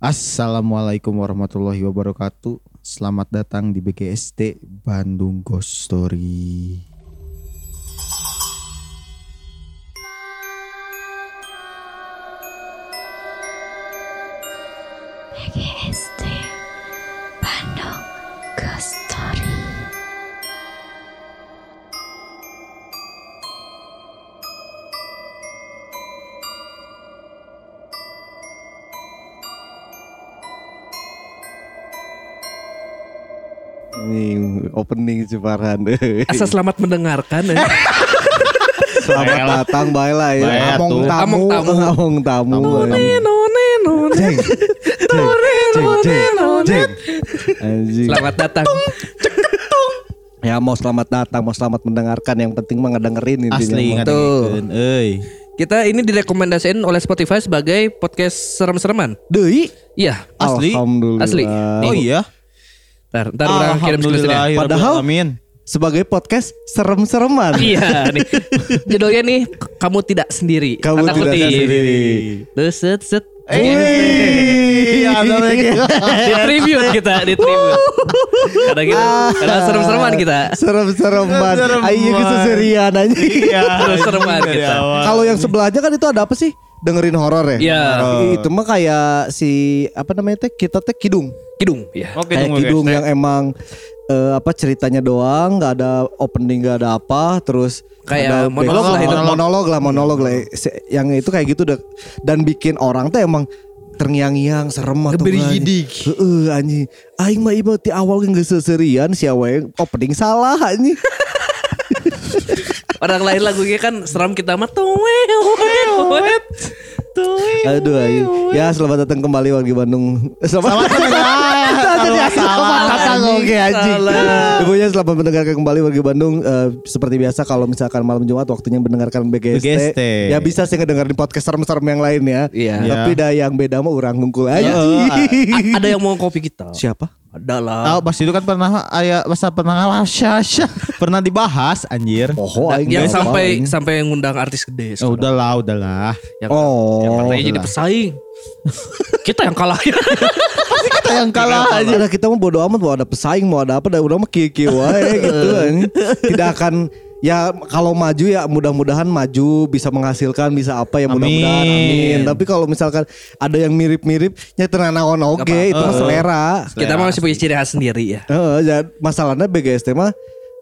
Assalamualaikum warahmatullahi wabarakatuh. Selamat datang di BGST Bandung Ghost Story. Ini opening Ciparan. Asa selamat mendengarkan. eh. Selamat datang baiklah ya. Baik, Among tamu, Among tamu. among tamu. Jeng, none, none. jeng. Anjing. Selamat datang. Ya mau selamat datang, mau selamat mendengarkan. Yang penting mah ngedengerin intinya. Asli mah. ngadengekeun euy. Kita ini direkomendasiin oleh Spotify sebagai podcast serem-sereman. Deui. Iya. Asli? Alhamdulillah. Asli. Oh iya. Ntar, ntar orang kirim screenshotnya. Padahal- Amin. Sebagai podcast serem-sereman. Iya nih. Judulnya nih kamu tidak sendiri. Kamu tidak sendiri. Terus set set. Wih, ada lagi. di tribute kita, di tribute. Karena kita, karena serem-sereman kita. Serem-sereman. Sereman. Ayo keseserian aja. Iya, Serem-sereman kita. Kalau yang sebelahnya kan itu ada apa sih? Dengerin horor ya? Iya. Itu mah kayak si apa namanya teh? Kita teh kidung. Kidung, ya. Oke, kayak tunggu, kidung guys. yang emang eh, apa ceritanya doang, nggak ada opening, nggak ada apa, terus Kayak ada monolog lah itu. monolog lah, monolog lah. Se- Yang itu kayak gitu dah. dan bikin orang tuh emang terngiang-ngiang serem atau Berigidik. Heeh anjing. Aing mah ieu ti awal geus seserian si awe opening salah anjing. Orang lain lagunya kan seram kita mah tuh Aduh anjing. Ya selamat datang kembali wargi Bandung. Selamat, Selamat datang oke anjing. Ibunya selamat mendengarkan kembali wargi Bandung Eh, seperti biasa kalau misalkan malam Jumat waktunya mendengarkan BGST, BGST. ya bisa sih ngedengerin podcast serem-serem yang lain ya. Iya. Tapi dah yang beda mah orang ngungkul aja. A- Ada yang mau kopi kita? Siapa? Ada lah. Tahu pas itu kan pernah aya masa pernah syasya pernah dibahas anjir. Oh, aing yang sampai aing. sampai ngundang artis gede. Oh, sekarang. udahlah, udahlah. Yang, Oh, yang katanya jadi pesaing. kita yang kalah ya. Kita yang kalah aja kita mau bodo amat mau ada pesaing mau ada apa dah udah mah kieu wae gitu. Tidak akan ya kalau maju ya mudah-mudahan maju bisa menghasilkan bisa apa ya mudah-mudahan Amin. amin. Tapi kalau misalkan ada yang mirip-mirip nyetir naon oke itu mah selera. kita mah masih punya ciri khas sendiri ya. Heeh, ya, masalahnya BGST mah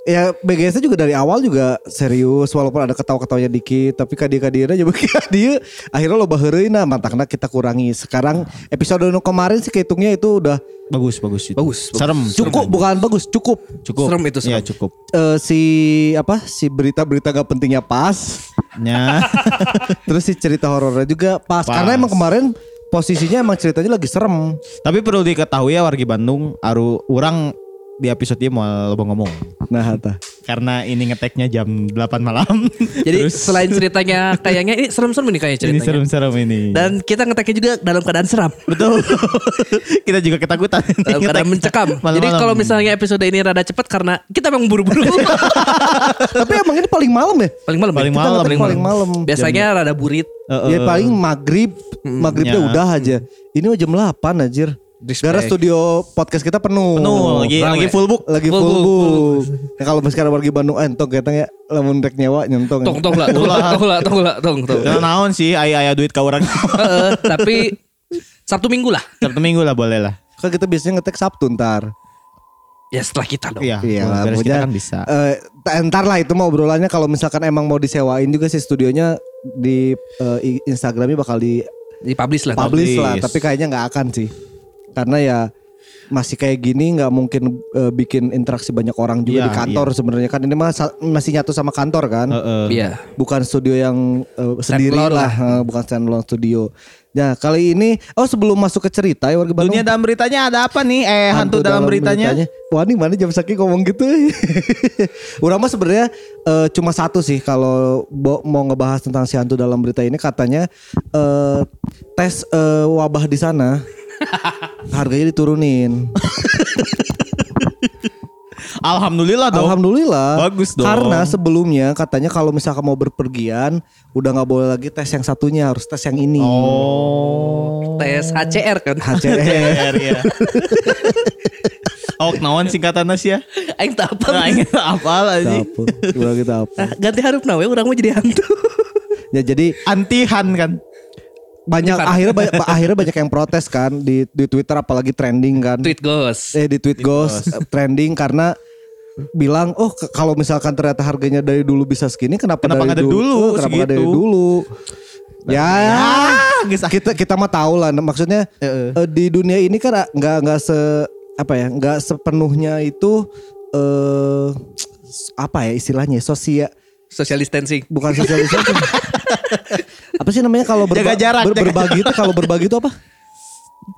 ya BGST juga dari awal juga serius walaupun ada ketawa-ketawanya dikit tapi kadia-kadiana juga dia akhirnya lo bahereun nah mantakna kita kurangi sekarang episode nu kemarin sih kehitungnya itu udah Bagus, bagus itu. Bagus, bagus. Serem. cukup bukan bagus cukup Cukup. Serem itu, serem. Iya, cukup. Eh, si apa si berita-berita gak pentingnya pas Nya. terus si cerita horornya juga pas, Pas. karena emang kemarin posisinya emang ceritanya lagi serem Tapi perlu diketahui ya wargi Bandung, aru orang di episode ini mau loba ngomong. nah hata Karena ini ngeteknya jam 8 malam. Jadi selain ceritanya kayaknya ini serem-serem ini ceritanya. serem-serem ini. Dan kita ngeteknya juga dalam keadaan seram. betul. kita juga ketakutan. Dalam keadaan mencekam. Jadi Malam-malam. kalau misalnya episode ini rada cepat karena kita memang buru-buru. tapi emang ini paling malam ya paling malam. ya? Paling Kita malam. paling malam Biasanya rada burit. Heeh. Ya paling maghrib, maghribnya ya. udah aja. Ini jam 8 anjir. Respect. Gara studio podcast kita penuh. Penuh, lagi Rame. lagi full book. Lagi Full full, book, book. Ya, kalau misalkan wargi Bandung eh, entong kita ya lamun rek nyewa nyontong. Tong tong lah, tong lah, tong lah, tong lah, tong tong. Jangan naon sih aya-aya duit ka urang. Heeh, tapi Sabtu Minggu lah. Sabtu Minggu lah boleh lah. Kan kita biasanya ngetek Sabtu ntar. Ya setelah kita dong. Iya, Iya lah, kita kan bisa. eh, t- ntar lah itu mau obrolannya kalau misalkan emang mau disewain juga sih studionya di eh, i- Instagramnya bakal di Di publish lah. publish lah, Publish. tapi kayaknya nggak akan sih. Karena ya masih kayak gini nggak mungkin eh, bikin interaksi banyak orang juga Iya, di kantor sebenarnya kan ini mah sa- masih nyatu sama kantor kan. Heeh. Iya. Bukan studio yang eh, sendiri Standalone lah, eh, bukan standalone studio. Nah, kali ini oh sebelum masuk ke cerita ya warga Bandung. Dunia dalam beritanya ada apa nih? Eh hantu, dalam, beritanya. Wah ini mana jam sakit ngomong gitu Urang mah sebenarnya eh, cuma satu sih Kalau mau ngebahas tentang si hantu dalam berita ini Katanya eh, tes eh, wabah di sana Harganya diturunin Alhamdulillah dong. Alhamdulillah. Bagus dong. Karena sebelumnya katanya kalau misalkan mau berpergian udah nggak boleh lagi tes yang satunya harus tes yang ini. Oh. Tes HCR kan. HCR. ya. Oh, naon singkatannya sih ya? Aing tak apa. Nah, apa lagi? Apa? Udah kita apa? Ganti haruf nawe orang mau jadi hantu. Ya jadi Antihan kan. Banyak Bukan. akhirnya banyak, akhirnya banyak yang protes kan di di Twitter apalagi trending kan. Tweet ghost. eh di tweet ghost eh, trending karena bilang oh kalau misalkan ternyata harganya dari dulu bisa segini kenapa, Kenapa dari dari dulu Oh, kenapa dari dulu ya, geus ah. kita kita mah tahu lah Nah, maksudnya eh, di dunia ini kan ah, nggak nggak se apa ya nggak sepenuhnya itu eh apa ya istilahnya sosial Social distancing. bukan sosialisasi apa sih namanya kalau berba- Jaga jarak, ber- jaga berbagi itu kalau berbagi itu apa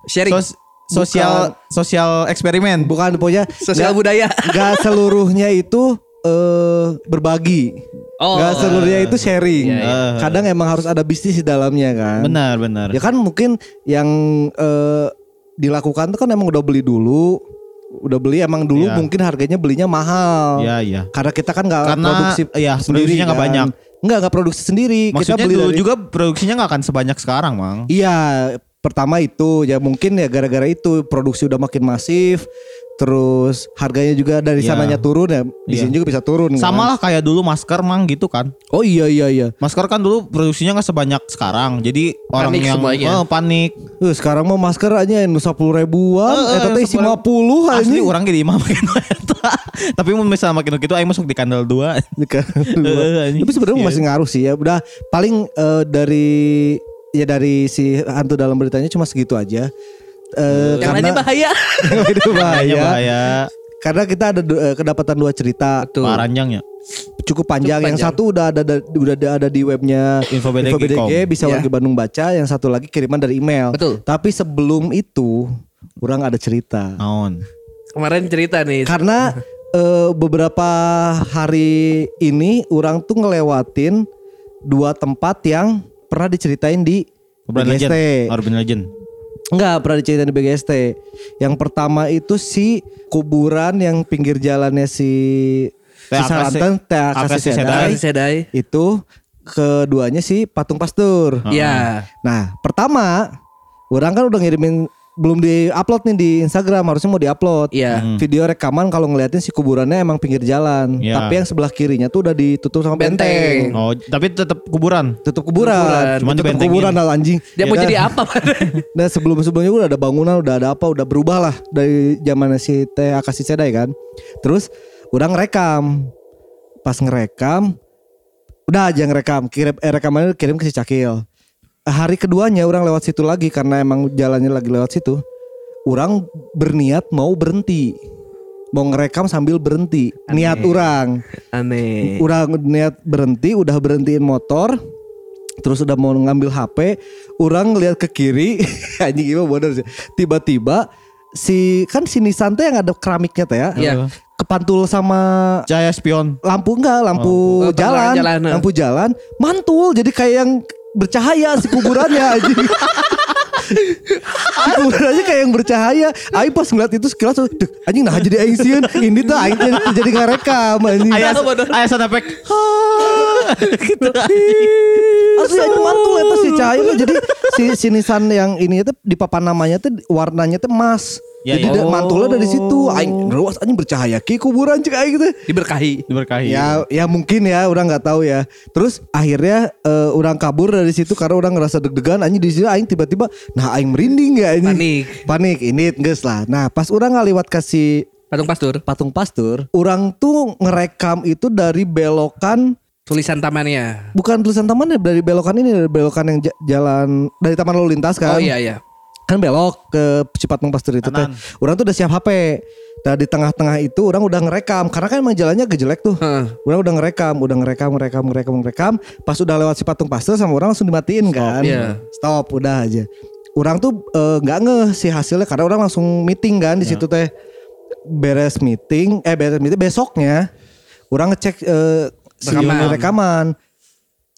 Sharing. Sos- sosial sosial eksperimen. bukan pokoknya Sosial nggak- budaya. Gak seluruhnya itu eh berbagi. Oh. Gak seluruhnya itu sharing. Iya, iya. Kadang emang harus ada bisnis di dalamnya kan. Benar, benar. Ya kan mungkin yang eh dilakukan tuh kan emang udah beli dulu. Udah beli emang dulu Iya. mungkin harganya belinya mahal. Iya, iya. Karena kita kan nggak Karena, produksi iya, sendiri produksinya nggak kan. banyak. Nggak nggak produksi sendiri. Maksudnya kita beli dulu dari- juga produksinya nggak akan sebanyak sekarang, Mang. Iya, pertama itu ya mungkin ya gara-gara itu produksi udah makin masif, terus harganya juga dari Iya. sananya turun ya, di Iya. sini juga bisa turun. Sama kan? lah kayak dulu masker, Mang, gitu kan. Oh iya iya iya. Masker kan dulu produksinya nggak sebanyak sekarang. Jadi orang Panik yang semuanya. oh, panik. Eh, sekarang mah masker aja yang sepuluh ribuan, Eh, eh, eh, tapi isi 10 lima puluh Asli aja. orang makin eta. Tapi mau misalnya makin gitu aing masuk di kandel 2. Eh, anjing. tapi sebenarnya Iya. masih ngaruh sih ya. Udah paling eh, dari ya dari si hantu dalam beritanya cuma segitu aja. Eh, Yang lainnya bahaya. itu Bahaya, bahaya. bahaya. Karena kita ada eh, kedapatan dua cerita Betul. Paranjang ya. cukup panjang. Cukup Yang panjang. satu udah ada, ada udah ada, ada di webnya Info BDG BDG, com. bisa Ya. warga Bandung baca. Yang satu lagi kiriman dari email. Betul. Tapi sebelum itu orang ada cerita. Naon. Kemarin cerita nih. Karena eh, beberapa hari ini orang tuh ngelewatin dua tempat yang pernah diceritain di Urban. Legend. Urban Legend. Enggak pernah diceritain di BGST. Yang pertama itu si kuburan yang pinggir jalannya si Saranten, TAKC Sedai. Sedai. Itu keduanya si Patung Pastur. Iya. Nah, pertama orang kan udah ngirimin belum di-upload nih di Instagram, harusnya mau di-upload. Iya. Hmm. Video rekaman kalau ngeliatin si kuburannya emang pinggir jalan, Iya. tapi yang sebelah kirinya tuh udah ditutup sama Benteng. benteng. Oh, tapi tetap kuburan. Tutup kuburan, Kuburan. Cuma tutup dibentengin. kuburan lah anjing. Dia mau Dan- jadi apa? Nah sebelum sebelumnya udah ada bangunan, udah ada apa, udah berubah lah dari zaman si Teh Akasi Sedai kan. Terus udah ngerekam, pas ngerekam, udah aja ngerekam, kirim eh, rekamannya kirim ke si Cakil. Hari keduanya orang lewat situ lagi karena emang jalannya lagi lewat situ. Orang berniat mau berhenti, mau ngerekam sambil berhenti. Niat orang, Aneh. Udah niat berhenti, udah berhentiin motor. Terus udah mau ngambil HP, orang ngeliat ke kiri, anjing gimana bodoh sih. Tiba-tiba si kan si Nissan yang ada keramiknya teh ya. Iya. Kepantul sama Cahaya spion. lampu enggak, lampu Oh, jalan, jalan, nah. lampu jalan, mantul jadi kayak yang bercahaya si kuburannya anjing. si kuburannya kayak yang bercahaya. Aing pas ngeliat itu sekilas tuh, "Duh, anjing nah jadi aing sieun. Ini tuh aing jadi, jadi ngerekam anjing. Ayah ayah sound effect. gitu. Asli aja mantul itu si cahaya jadi si si Nissan yang ini itu di papan namanya tuh warnanya tuh emas. Ya, jadi ya. mantulnya dari situ. Aing ruas anjing bercahaya ki kuburan cek aing gitu. Diberkahi. Diberkahi. Ya ya mungkin ya orang nggak tahu ya. Terus akhirnya eh, orang kabur dari situ karena orang ngerasa deg-degan anjing di situ aing tiba-tiba nah aing merinding ya anjing. Panik. Panik ini geus lah. Nah, pas orang ngaliwat kasih Patung pastur. patung pastur, orang tuh ngerekam itu dari belokan Tulisan tamannya. bukan tulisan taman ya dari belokan ini dari belokan yang ja- jalan dari taman lalu lintas kan Oh iya iya. Kan belok ke Cipatung Pastur itu teh. Orang tuh udah siap HP nah di tengah-tengah itu orang udah ngerekam. Karena kan emang jalannya gejelek tuh. Heeh. orang udah ngerekam udah ngerekam ngerekam ngerekam ngerekam. Pas udah lewat Cipatung Pastur sama orang langsung dimatiin kan. iya. stop udah aja. Orang tuh eh, nggak ngeh sih hasilnya karena orang langsung meeting kan di situ teh. Beres meeting eh beres meeting besoknya. Orang ngecek eh, si Rekaman. rekaman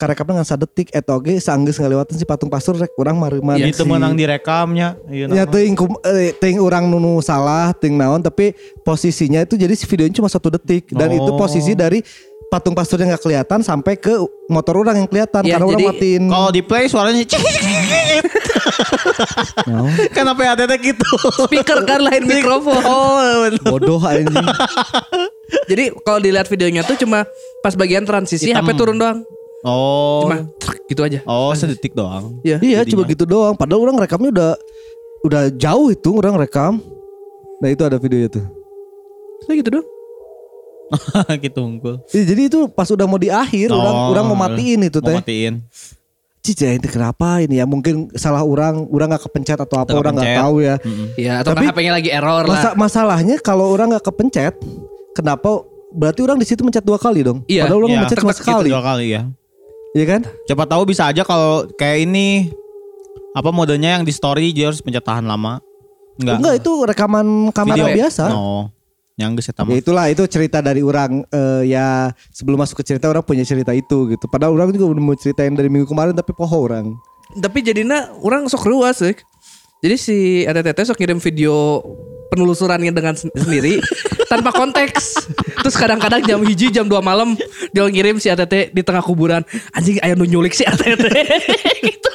karekapna ngan sadetik eta oge saanggeus ngaliwatan si patung pastur rek urang mareuman Iya, itu si- menang direkamnya. Ya ting kum- eh, ting orang nunu salah ting naon tapi posisinya itu jadi si videonya cuma satu detik dan itu Oh. posisi dari patung pastur yang nggak kelihatan sampai ke motor orang yang kelihatan Ya, karena orang jadi matiin Kalau di play suaranya cik. Naon? Kenapa HTT gitu? Speaker kan lain mikrofon. Oh, bener. bodoh anjing Jadi kalau dilihat videonya tuh cuma pas bagian transisi Hitam. HP turun doang. Oh. Cuma truk, gitu aja. Oh, sedetik doang. Iya. iya cuma gitu doang padahal orang rekamnya udah udah jauh itu orang rekam nah itu ada videonya tuh Kayak gitu doang. gitu unggul. Iya, jadi itu pas udah mau di akhir orang Oh, orang mau matiin itu Mau teh matiin. Cici itu kenapa ini ya mungkin salah orang orang nggak kepencet atau apa orang nggak tahu ya Iya, atau Tapi- HP-nya lagi error Masa, lah. masalahnya kalau orang nggak kepencet, kenapa? Berarti orang di situ mencet dua kali dong. Iya. Padahal orang Iya, mencet cuma gitu sekali, Dua kali ya. Iya kan? Siapa tahu bisa aja kalau kayak ini apa modenya yang di story dia harus pencet tahan lama. Enggak. Enggak itu rekaman kamera Video ya? biasa. No. Yang geus eta Ya itulah itu cerita dari orang eh, ya sebelum masuk ke cerita orang punya cerita itu gitu. Padahal orang juga udah mau ceritain dari minggu kemarin tapi poho orang. Tapi jadinya orang sok ruas sih. Jadi si ATTT sok ngirim video penelusurannya dengan sen- sendiri tanpa konteks. Terus kadang-kadang jam hiji jam 2 malam dia ngirim si ATT di tengah kuburan. Anjing nu nyulik si ATT gitu.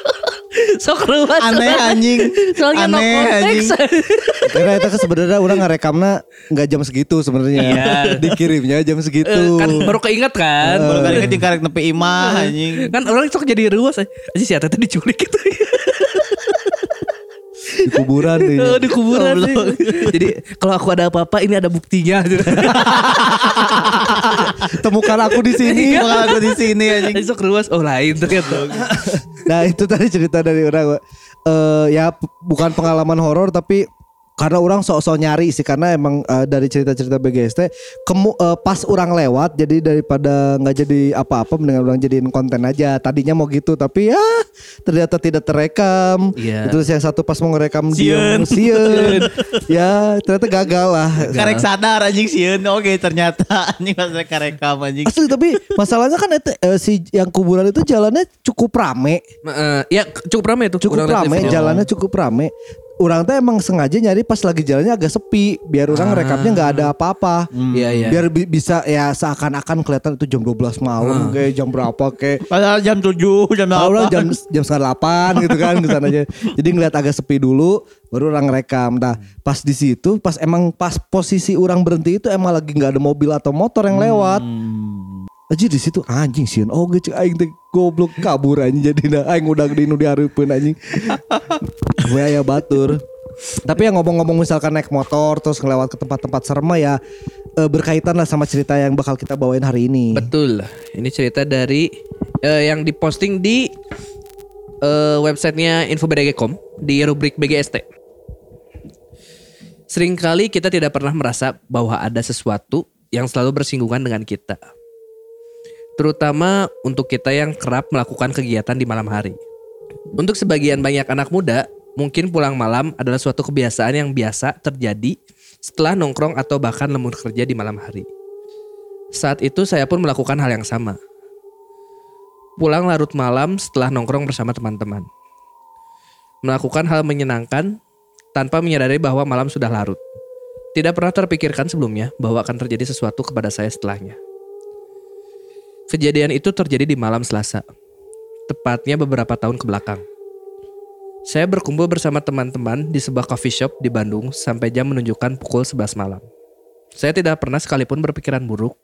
Sok ruas. Aneh anjing. Soalnya no Aneh, konteks. Karena itu kan sebenarnya orang ngerekamnya nggak jam segitu sebenarnya. Iya. Dikirimnya jam segitu. Eh, kan baru keinget kan. Baru kali ini karek nepi imah anjing. Kan orang sok jadi ruas. Anjing si ATT diculik gitu. Di kuburan nih. Oh, di kuburan sih. Jadi kalau aku ada apa-apa ini ada buktinya. Temukan aku di sini. Bakal aku di sini anjing. Anjing sok ruas. Oh lain ternyata. Nah itu tadi cerita dari orang eh ya bukan pengalaman horor tapi karena orang sok-sok nyari sih karena emang eh, dari cerita-cerita BGST kemu eh, pas orang lewat jadi daripada nggak jadi apa-apa mendingan orang jadiin konten aja tadinya mau gitu tapi ya ternyata tidak terekam Iya. terus yang satu pas mau ngerekam Sieun. dia sieun ya ternyata gagal lah Karek sadar anjing sieun. Oke, ternyata anjing pas rek karekam anjing. asli tapi masalahnya kan itu, eh, si yang kuburan itu jalannya cukup rame Eh, ya cukup ramai tuh. cukup rame jalannya cukup rame orang tuh emang sengaja nyari pas lagi jalannya agak sepi biar orang rekamnya nggak ada apa-apa Iya iya. biar bi- bisa ya seakan-akan kelihatan itu jam 12 malam kayak jam berapa kayak Padahal jam 7, jam Tahu orang 8. jam jam setengah delapan gitu kan ke aja. Jadi ngeliat agak sepi dulu, baru orang rekam. Nah, pas di situ, pas emang pas posisi orang berhenti itu emang lagi nggak ada mobil atau motor yang lewat. Aja di situ anjing sih. Oh, gue cek aing teh goblok kabur anjing jadi nah aing udah di nu dihareupeun anjing. Gue aya batur. Tapi yang ngomong-ngomong misalkan naik motor terus ngelewat ke tempat-tempat serem ya eh, berkaitan lah sama cerita yang bakal kita bawain hari ini. Betul. Ini cerita dari eh, yang diposting di eh, websitenya info.bdg.com di rubrik BGST. Seringkali kita tidak pernah merasa bahwa ada sesuatu yang selalu bersinggungan dengan kita. Terutama untuk kita yang kerap melakukan kegiatan di malam hari. Untuk sebagian banyak anak muda, mungkin pulang malam adalah suatu kebiasaan yang biasa terjadi setelah nongkrong atau bahkan lembur kerja di malam hari. Saat itu saya pun melakukan hal yang sama. Pulang larut malam setelah nongkrong bersama teman-teman. Melakukan hal menyenangkan tanpa menyadari bahwa malam sudah larut. Tidak pernah terpikirkan sebelumnya bahwa akan terjadi sesuatu kepada saya setelahnya. Kejadian itu terjadi di malam Selasa, tepatnya beberapa tahun ke belakang. Saya berkumpul bersama teman-teman di sebuah coffee shop di Bandung sampai jam menunjukkan pukul 11 malam. Saya tidak pernah sekalipun berpikiran buruk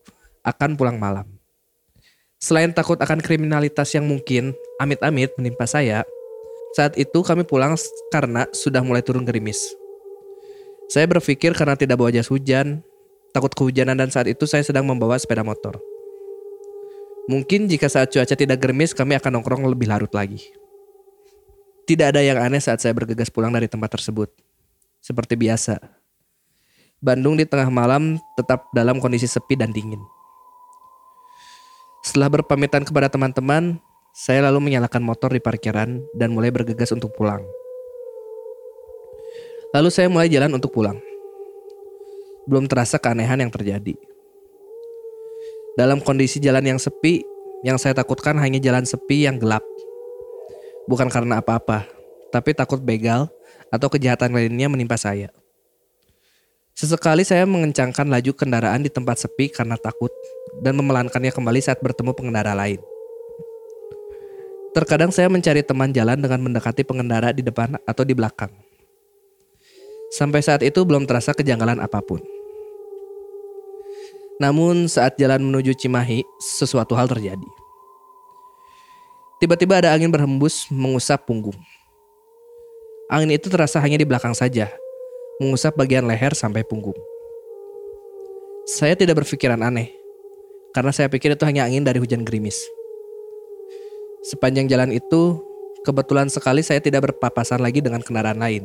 akan pulang malam. Selain takut akan kriminalitas yang mungkin amit-amit menimpa saya, saat itu kami pulang karena sudah mulai turun gerimis. Saya berpikir karena tidak bawa jas hujan, takut kehujanan dan saat itu saya sedang membawa sepeda motor. Mungkin jika saat cuaca tidak gerimis kami akan nongkrong lebih larut lagi. Tidak ada yang aneh saat saya bergegas pulang dari tempat tersebut. Seperti biasa, Bandung di tengah malam tetap dalam kondisi sepi dan dingin. Setelah berpamitan kepada teman-teman, saya lalu menyalakan motor di parkiran dan mulai bergegas untuk pulang. Lalu saya mulai jalan untuk pulang. Belum terasa keanehan yang terjadi. Dalam kondisi jalan yang sepi, Yang saya takutkan hanya jalan sepi yang gelap. Bukan karena apa-apa, tapi takut begal atau kejahatan lainnya menimpa saya. Sesekali saya mengencangkan laju kendaraan di tempat sepi karena takut dan memelankannya kembali saat bertemu pengendara lain. Terkadang saya mencari teman jalan dengan mendekati pengendara di depan atau di belakang. Sampai saat itu belum terasa kejanggalan apa pun. Namun saat jalan menuju Cimahi, sesuatu hal terjadi. Tiba-tiba ada angin berhembus mengusap punggung. Angin itu terasa hanya di belakang saja, mengusap bagian leher sampai punggung. Saya tidak berpikiran aneh, karena saya pikir itu hanya angin dari hujan gerimis. Sepanjang jalan itu, kebetulan sekali saya tidak berpapasan lagi dengan kendaraan lain.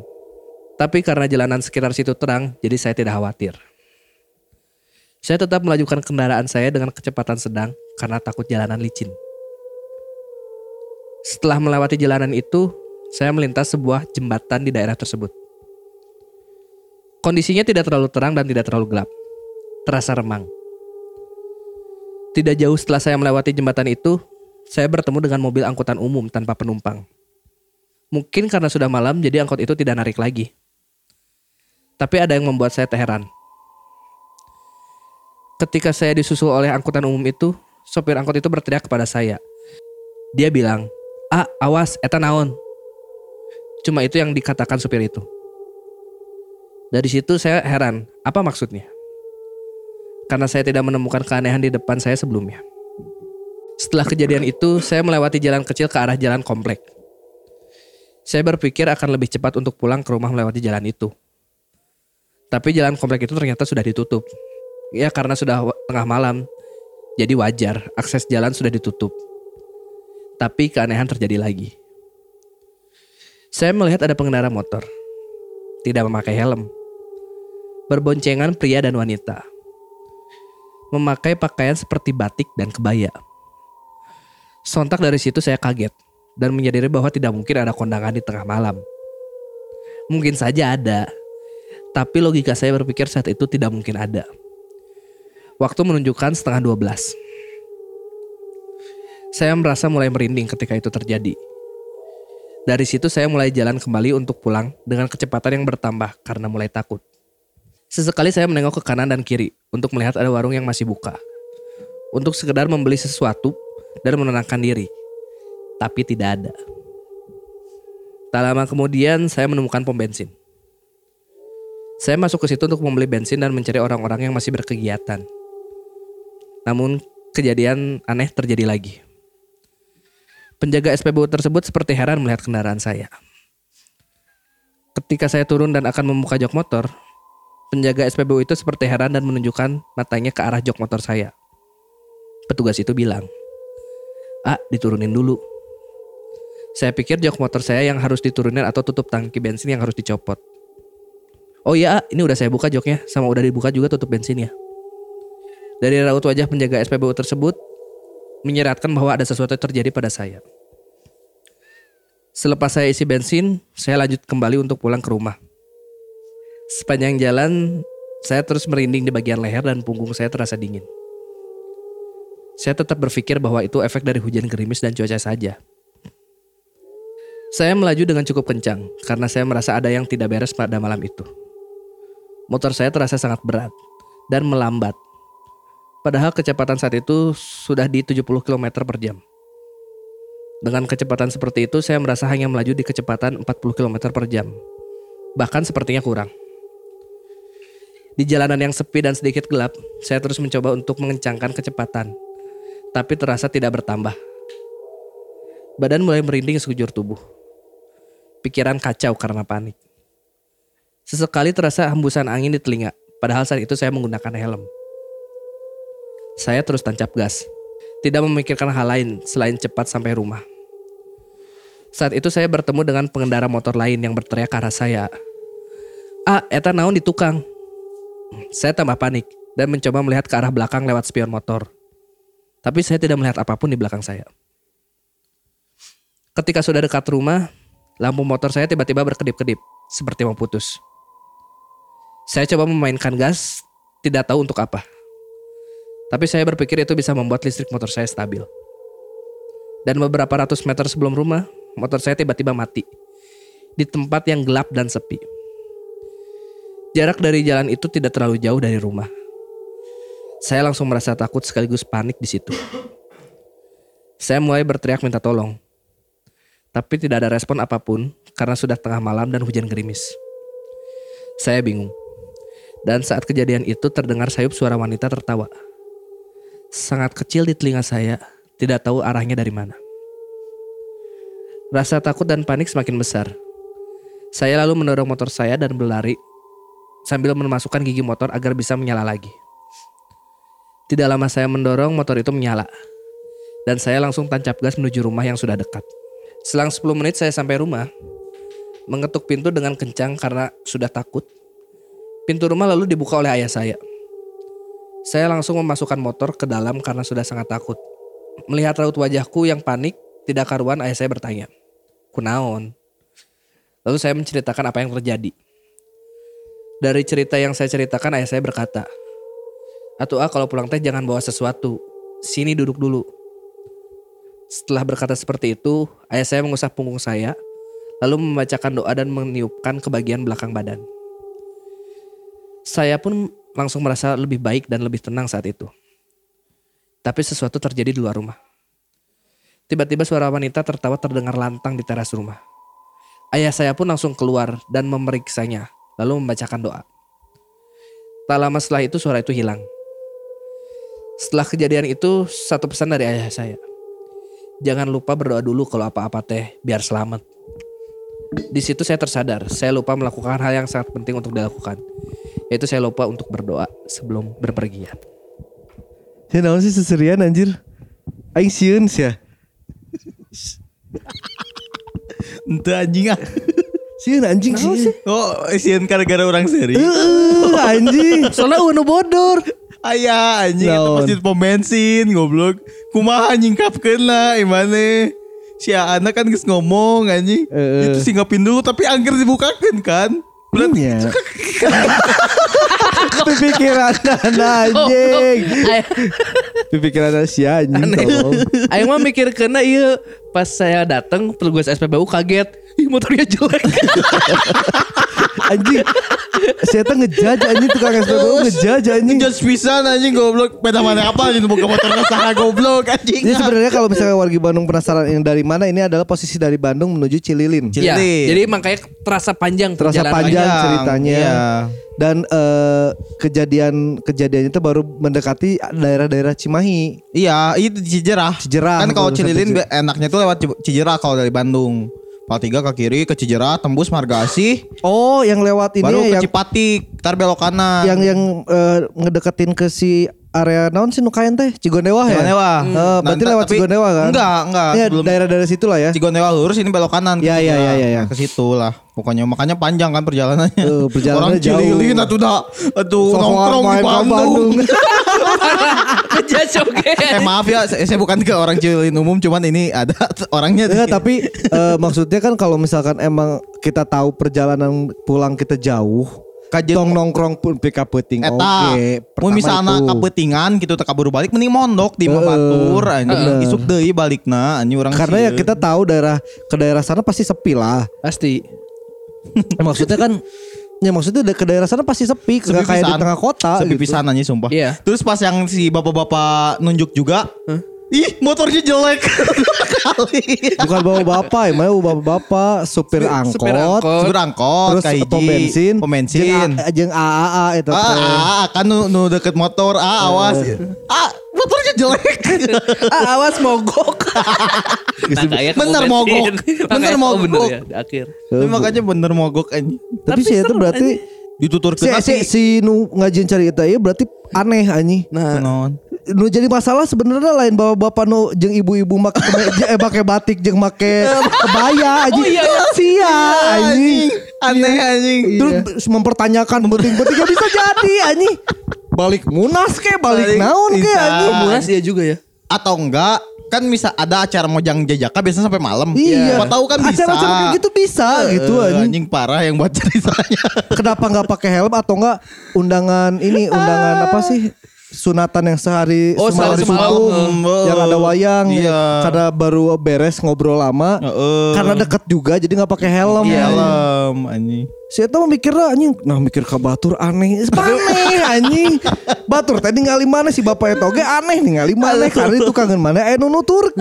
Tapi karena jalanan sekitar situ terang, jadi saya tidak khawatir. Saya tetap melajukan kendaraan saya dengan kecepatan sedang karena takut jalanan licin. Setelah melewati jalanan itu, saya melintas sebuah jembatan di daerah tersebut. Kondisinya tidak terlalu terang dan tidak terlalu gelap. Terasa remang. Tidak jauh setelah saya melewati jembatan itu, saya bertemu dengan mobil angkutan umum tanpa penumpang. Mungkin karena sudah malam, jadi angkot itu tidak narik lagi. Tapi ada yang membuat saya heran. Ketika saya disusul oleh angkutan umum itu, sopir angkot itu berteriak kepada saya. Dia bilang, "Ah, awas, eta naon." Cuma itu yang dikatakan supir itu. Dari situ saya heran, apa maksudnya? Karena saya tidak menemukan keanehan di depan saya sebelumnya. Setelah kejadian itu, saya melewati jalan kecil ke arah jalan komplek. Saya berpikir akan lebih cepat untuk pulang ke rumah melewati jalan itu. Tapi jalan komplek itu ternyata sudah ditutup. Ya karena sudah tengah malam, jadi wajar akses jalan sudah ditutup. Tapi keanehan terjadi lagi. Saya melihat ada pengendara motor. Tidak memakai helm. Berboncengan pria dan wanita. Memakai pakaian seperti batik dan kebaya. Sontak dari situ saya kaget dan menyadari bahwa tidak mungkin ada kondangan di tengah malam. Mungkin saja ada, tapi logika saya berpikir saat itu tidak mungkin ada. Waktu menunjukkan setengah 12. Saya merasa mulai merinding ketika itu terjadi. Dari situ saya mulai jalan kembali untuk pulang dengan kecepatan yang bertambah karena mulai takut. Sesekali saya menengok ke kanan dan kiri untuk melihat ada warung yang masih buka. Untuk sekedar membeli sesuatu dan menenangkan diri. Tapi tidak ada. Tak lama kemudian saya menemukan pom bensin. Saya masuk ke situ untuk membeli bensin dan mencari orang-orang yang masih berkegiatan. Namun kejadian aneh terjadi lagi. Penjaga SPBU tersebut seperti heran melihat kendaraan saya. Ketika saya turun dan akan membuka jok motor, penjaga SPBU itu seperti heran dan menunjukkan matanya ke arah jok motor saya. Petugas itu bilang, "Ah, diturunin dulu." Saya pikir jok motor saya yang harus diturunin atau tutup tangki bensin yang harus dicopot. Oh iya, ini udah saya buka joknya, sama udah dibuka juga tutup bensinnya. Dari raut wajah penjaga SPBU tersebut, menyeratkan bahwa ada sesuatu yang terjadi pada saya. Selepas saya isi bensin, saya lanjut kembali untuk pulang ke rumah. Sepanjang jalan, saya terus merinding di bagian leher dan punggung saya terasa dingin. Saya tetap berpikir bahwa itu efek dari hujan gerimis dan cuaca saja. Saya melaju dengan cukup kencang karena saya merasa ada yang tidak beres pada malam itu. Motor saya terasa sangat berat dan melambat. Padahal kecepatan saat itu sudah di 70 km per jam. Dengan kecepatan seperti itu, saya merasa hanya melaju di kecepatan 40 km per jam. Bahkan sepertinya kurang. Di jalanan yang sepi dan sedikit gelap, saya terus mencoba untuk mengencangkan kecepatan. Tapi terasa tidak bertambah. Badan mulai merinding sekujur tubuh. Pikiran kacau karena panik. Sesekali terasa hembusan angin di telinga, padahal saat itu saya menggunakan helm. Saya terus tancap gas, tidak memikirkan hal lain selain cepat sampai rumah. Saat itu saya bertemu dengan pengendara motor lain yang berteriak ke arah saya. Ah, eta naon di tukang. Saya tambah panik dan mencoba melihat ke arah belakang lewat spion motor. Tapi saya tidak melihat apa pun di belakang saya. Ketika sudah dekat rumah, lampu motor saya tiba-tiba berkedip-kedip, seperti mau putus. Saya coba memainkan gas, tidak tahu untuk apa. Tapi saya berpikir itu bisa membuat listrik motor saya stabil. Dan beberapa ratus meter sebelum rumah, motor saya tiba-tiba mati. Di tempat yang gelap dan sepi. Jarak dari jalan itu tidak terlalu jauh dari rumah. Saya langsung merasa takut sekaligus panik di situ. Saya mulai berteriak minta tolong. Tapi tidak ada respon apa pun karena sudah tengah malam dan hujan gerimis. Saya bingung. Dan saat kejadian itu terdengar sayup suara wanita tertawa. Sangat kecil di telinga saya, tidak tahu arahnya dari mana. Rasa takut dan panik semakin besar. Saya lalu mendorong motor saya dan berlari sambil memasukkan gigi motor agar bisa menyala lagi. Tidak lama saya mendorong motor itu menyala. Dan saya langsung tancap gas menuju rumah yang sudah dekat. Selang 10 menit saya sampai rumah. Mengetuk pintu dengan kencang karena sudah takut. Pintu rumah lalu dibuka oleh ayah saya. Saya langsung memasukkan motor ke dalam karena sudah sangat takut. Melihat raut wajahku yang panik, tidak karuan ayah saya bertanya. Kunaon? Lalu saya menceritakan apa yang terjadi. Dari cerita yang saya ceritakan ayah saya berkata, Atuh ah kalau pulang teh jangan bawa sesuatu. Sini duduk dulu. Setelah berkata seperti itu, ayah saya mengusap punggung saya, lalu membacakan doa dan meniupkan ke bagian belakang badan. Saya pun langsung merasa lebih baik dan lebih tenang saat itu. Tapi sesuatu terjadi di luar rumah. Tiba-tiba suara wanita tertawa terdengar lantang di teras rumah. Ayah saya pun langsung keluar dan memeriksanya, lalu membacakan doa. Tak lama setelah itu suara itu hilang. Setelah kejadian itu, satu pesan dari ayah saya. Jangan lupa berdoa dulu kalau apa-apa teh, biar selamat. Di situ saya tersadar, saya lupa melakukan hal yang sangat penting untuk dilakukan. Yaitu saya lupa untuk berdoa sebelum berpergian. Ya naon sih seserian anjir. Aing sieun sih ya. Ente anjing ah. Sieun anjing sih. Oh, isian gara-gara orang seri. Heeh, anjing. Soalnya unu bodor. Ayah anjing itu Naon? pasti pom bensin goblok. Kumaha nyingkapkeun lah imane. Si anak kan geus ngomong anjing. Heeh. Itu singgapin dulu tapi angker dibukakeun kan. Berarti Pipikiran anjing. Ayah- Pipikiran si anjing. Aing mah mikir kena iya pas saya datang petugas SPBU kaget. Ih motornya jelek. Anjing. Saya tuh ngejudge anjing tukang SPBU ngejudge anjing. Just pisan anjing goblok. Peda mana apa anjing buka motor salah goblok anjing. Jadi sebenarnya kalau misalnya warga Bandung penasaran ini dari mana, ini adalah posisi dari Bandung menuju Cililin. Ya, Cililin. jadi makanya terasa panjang Terasa panjang ceritanya. Iya. Dan eh, kejadian kejadian itu baru mendekati daerah-daerah Cimahi. Iya, itu Cijerah. Cijerah, Kan kalau Cililin enaknya tuh lewat Ci- Cijerah kalau dari Bandung. Pal tiga ke kiri ke Cijerah, tembus Marga Asih, Oh, yang lewat ini baru ke yang Cipatik, ntar belok kanan. yang yang eh, ngedeketin ke si area naon sih Nukayan teh Cigondewa ya? Cigonewa. Eh, berarti Nah, lewat tapi- Cigondewa kan? Enggak, enggak. Ya, Sebelum daerah-daerah situ lah ya. Cigonewa lurus ini belok kanan. Ya, ya, ya, ya, ya. Ke situ lah. Pokoknya makanya panjang kan perjalanannya. Eh, perjalanannya Orang Cililin jauh. atuh dah. Aduh, Sok nongkrong di ke Bandung. Eh maaf ya, saya, saya bukan ke orang Cililin umum, cuman ini ada orangnya. Enggak, tapi eh, maksudnya kan kalau misalkan emang kita tahu perjalanan pulang kita jauh, Kajen tong nongkrong pun pick up peuting Eta, oke. mun Pertama misalnya itu. kapetingan gitu teka buru balik mending mondok di Heeh, Batur anjing. bener. Isuk deui balikna anjing urang Karena ya kita tahu daerah ke daerah sana pasti sepi lah. Pasti. maksudnya kan ya maksudnya ke daerah sana pasti sepi, Sepi kayak di tengah kota Sepi gitu. pisan anjing sumpah. Iya. Terus pas yang si bapak-bapak nunjuk juga, ih motornya jelek kali. Bukan bawa bapak, ya, bawa bapak-bapak, supir angkot, Supir angkot. Supir angkot, terus kahiji, pom bensin, pom bensin. jeung A- jeung AAA itu Ah, teh. ah, ah, kan nu, nu deket motor, ah awas. Ah, motornya jelek. Ah, awas mogok. Nah, Bener mogok. Bener mogok. bener ya, akhir. Tapi makanya bener mogok anjing. Tapi sih itu berarti Dituturkeun si, si, si nu ngajin cerita ieu berarti aneh anjing. Nah? Nu jadi masalah sebenarnya lain bawa bapak nu jeung ibu-ibu make kemeja eh make batik jeung make kebaya anjing. Oh, iya, iya. Sia anjing. Aneh anjing. Terus mempertanyakan penting-pentingnya bisa jadi anjing. Balik munas ke, balik, Balik naon ke anjing. Munas iya juga ya. Atau enggak kan bisa ada acara mojang jajaka biasanya sampai malam. Iya. Siapa tahu kan bisa. Acara-acara kayak gitu bisa gitu Eh, anjing. anjing parah yang buat ceritanya. Kenapa nggak pakai helm atau enggak undangan ini undangan apa sih sunatan yang sehari Oh, semalam sehari semalam semalam. yang ada wayang Iya. ya, karena baru beres ngobrol lama Heeh. karena deket juga jadi nggak pakai helm. Iya, helm anjing. Si Eta mah mikirnya anjing Nah mikir ke Batur aneh. Aneh anjing. Batur tadi ngali mana si bapak itu Oke aneh nih ngali mana Karena itu kangen mana? Eh nuturkeun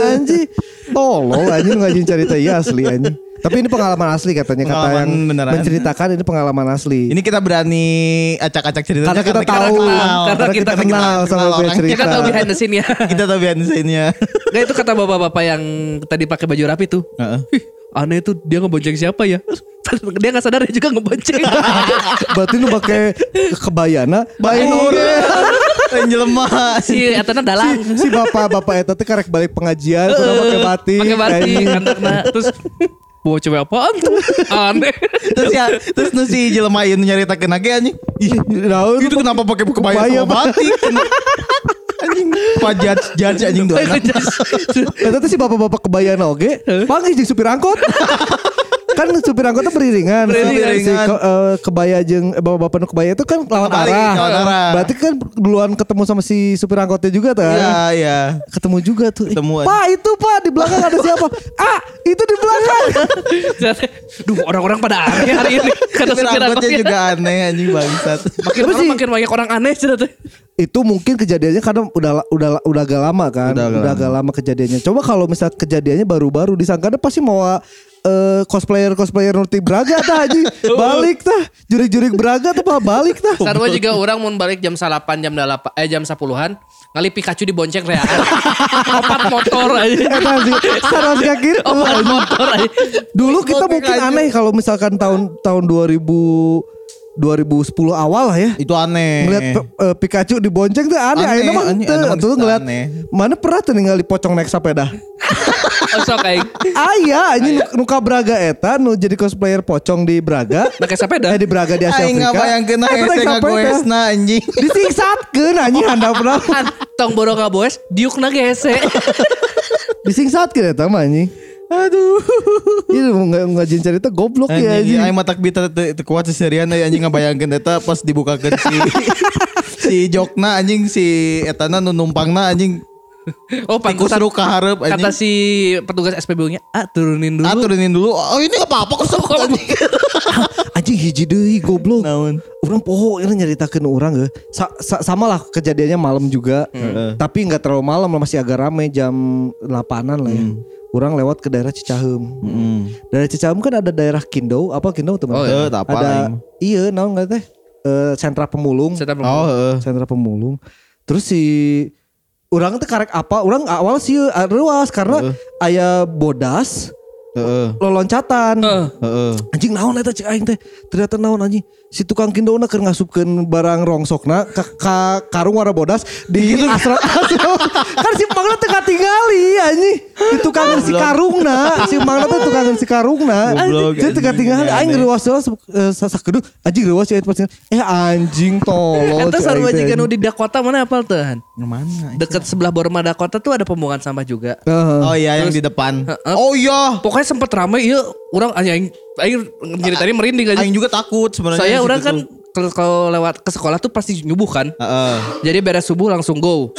anjing. Tolol anjing ngajin cerita iya asli anjing Tapi ini pengalaman asli katanya Kata yang beneran. menceritakan ini pengalaman asli Ini kita berani acak-acak ceritanya Karena kita tahu kenal. Karena kita kenal sama kenal orang. cerita Kita tahu behind the scene ya. Kita tahu behind the scene-nya. Gak itu kata bapak-bapak yang tadi pakai baju rapi tuh. Heeh. Ih, aneh tuh dia ngebonceng siapa ya? dia nggak sadar dia juga ngebonceng. Berarti lu pakai kebayana Baik Yang jelema. si Etana dalang. Si bapak-bapak itu tuh karek balik pengajian Kurang pakai batik Pakai batik kantakna. Terus bawa cewek apaan tuh? Aneh. Terus ya, terus nu si jelema ieu nyaritakeun lagi anjing. Ih, Naon itu kenapa pakai kebaya Kebaya, sama batik? anjing, apa judge anjing anak. Eta tuh si bapak-bapak kebayana oge, panggil jeung supir angkot. Kan supir angkotnya beriringan. Beriringan. Si ke, eh, kebaya jeung eh, bapak-bapak nu kebaya itu kan lawan arah. lawan arah. Berarti kan duluan ketemu sama si supir angkotnya juga tuh. Iya, iya. Ketemu juga tuh. Eh, Ketemuan. Pak itu pak di belakang ada siapa? ah itu di belakang. Duh orang-orang pada aneh hari ini. Kata Supir angkotnya juga aneh anjing bangsat. Makin sih- makin banyak orang aneh sih tuh. itu mungkin kejadiannya karena udah udah udah agak lama kan. Udah Udah, agak lama kejadiannya. Coba kalau misal kejadiannya baru-baru disangkanya pasti mau eh, cosplayer cosplayer Nurti Braga tah haji balik tah jurik-jurik Braga tah pak balik tah Sarwa juga orang mau balik jam 8 jam 8 eh jam 10-an ngali Pikachu dibonceng reaan. Opat motor aja. Eta sih sarwas kayak gitu. Opat motor aja. Dulu kita mungkin aneh kalau misalkan tahun tahun 2000 2010 awal lah ya. Itu aneh. Ngeliat eh, Pikachu dibonceng tuh aneh. Aneh, aneh, aneh ngeliat aneh. mana pernah tuh ningali pocong naik sepeda. Oh, sok aing. Aya anjing nu ka Braga eta nu jadi cosplayer pocong di Braga. Pakai sepeda. Eh di Braga di Asia Aing Afrika. ngabayangkeun Eta naik hese sepeda. ngagoesna anjing. Disingsatkeun anjing handap pernah. Kan tong boro ngaboes diukna gese. Disingsatkeun eta mah anjing. Aduh. Ini nggak ngajin cerita goblok ya Anjing, anjing. aing matak bita teu teu kuat seserian euy anjing ngabayangkeun eta pas dibukakeun si si jokna anjing si etana nu numpangna anjing Oh tikus pantesan ru kaharep kata anjing. si petugas SPBU-nya, "Ah, turunin dulu." Ah turunin dulu. Oh ini gak apa-apa kok sok anjing. Anjing hiji deui goblok. Naon? Orang poho ini nyeritakeun orang ge. Sa sa- sama lah kejadiannya malam juga. Tapi nggak terlalu malam lah, masih agak rame jam 8-an lah ya. Orang lewat ke daerah Cicahem. Heeh. Daerah Cicahem kan ada daerah Kindo, apa Kindo teman? Oh, iya. Tak apa ada aing. iya naon nggak teh? Eh, sentra pemulung. Saya tahu. Oh, heeh. sentra pemulung. Terus si orang teh karek apa? Orang awal sih eh, ruas karena aya bodas Heeh. loloncatan. Heeh. Heeh. Anjing naon eta cik aing teh? Ternyata naon anjing. Si tukang kindona keur ngasupkeun barang rongsokna ka, ka karung warna bodas di asrama. kan si mangna teh katingali anjing. Di tukang si karungna, si mangna teh tukang si karungna. Jadi teh katingali anjing, aing eh, sasakedu anjing ruas ya pas eh anjing tolol. Eta cik sarua aing teh, juga nu anjing. di Dakota mana apal tuh? Han? Mana? Deket sebelah Borma Dakota tuh ada pembuangan sampah juga. Oh iya yang di depan. Oh iya. Pokoknya sempet rame iya orang aing aing ceritanya merinding aja. Aing juga takut sebenarnya. Saya orang kan kalau lewat ke sekolah tuh pasti nyubuh kan. Heeh. Jadi beres subuh langsung go.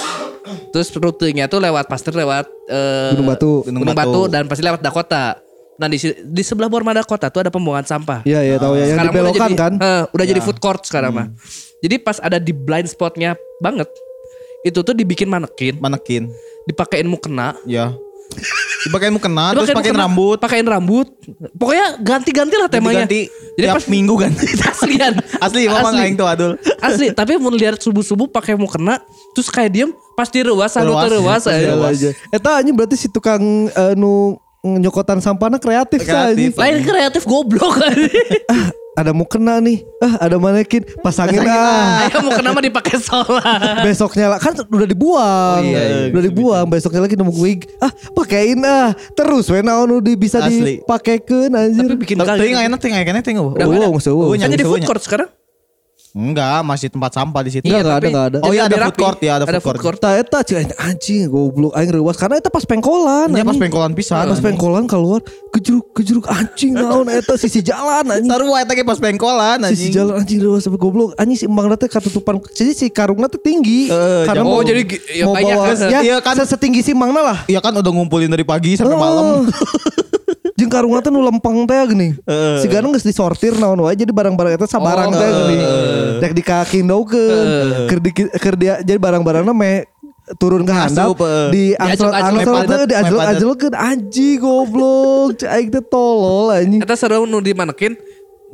Terus rutenya tuh lewat pasti lewat eh, Gunung Batu. Gunung, Gunung Batu. Batu. dan pasti lewat Dakota. Nah di di sebelah Borma Dakota tuh ada pembuangan sampah. Iya iya tahu ya yang Sekarang udah dibelokan jadi, kan. eh, udah jadi food court sekarang mah. Jadi pas ada di blind spotnya banget, itu tuh dibikin manekin, Manekin. dipakein mukena, Ya. Dipakein mukena terus mukena, rambut. pakein rambut. Pokoknya ganti-ganti lah temanya. Ganti. Jadi tiap pas minggu ganti. aslian. Asli memang Asli. aing tuh adul. Asli, tapi mau lihat subuh-subuh pakai mukena, terus kayak diem, pasti rewas, anu Rewas, rewas ya, aja. rewas. aja. Eta anjing berarti si tukang eh, nu nyokotan sampahnya kreatif. Kreatif. Lain kreatif goblok Ah, ada mau kena nih. Ah, ada manekin. Pasangin ah. Ayo mau kenapa dipakai solar? Besoknya lah kan udah dibuang. Oh, iya, iya, udah dibuang. Besoknya lagi nemu wig. Ah, pakein ah. Terus we naon udah bisa dipakekeun anjir. Tapi bikin Tapi kali. enak teh Oh, maksud Oh, gua. Kan jadi nyawa, food court sekarang. Enggak, masih tempat sampah di situ. Enggak, enggak ada, tapi enggak ada. Oh iya, ada food court ya, ada food court. Eta eta cik anjing goblok aing reuas karena eta pas pengkolan. Nya pas pengkolan pisan. Pas pengkolan keluar kejeruk kejeruk anjing naon eta sisi jalan anjing. Sarua eta ge pas pengkolan Sisi anjing. jalan anjing reuas sampai goblok. Anjing si embang teh katutupan jadi si karungna teh tinggi. Eh, karena mau Oh, jadi ya mau banyak bawa kan. ya, Iya kan. se- setinggi si mangna lah. Iya kan udah ngumpulin dari pagi sampai malam. Jeung karungna teh nu lempeng teh gini. Si gana geus disortir naon wae jadi barang-barang eta sabarang teh gini. Dek di kaki ndaukeun. Keur di keur dia jadi barang-barangna me turun ke handap di angsel angsel teh di ajelok ajelok anjing goblok cek aing teh tolol anjing. Eta seru nu dimanekin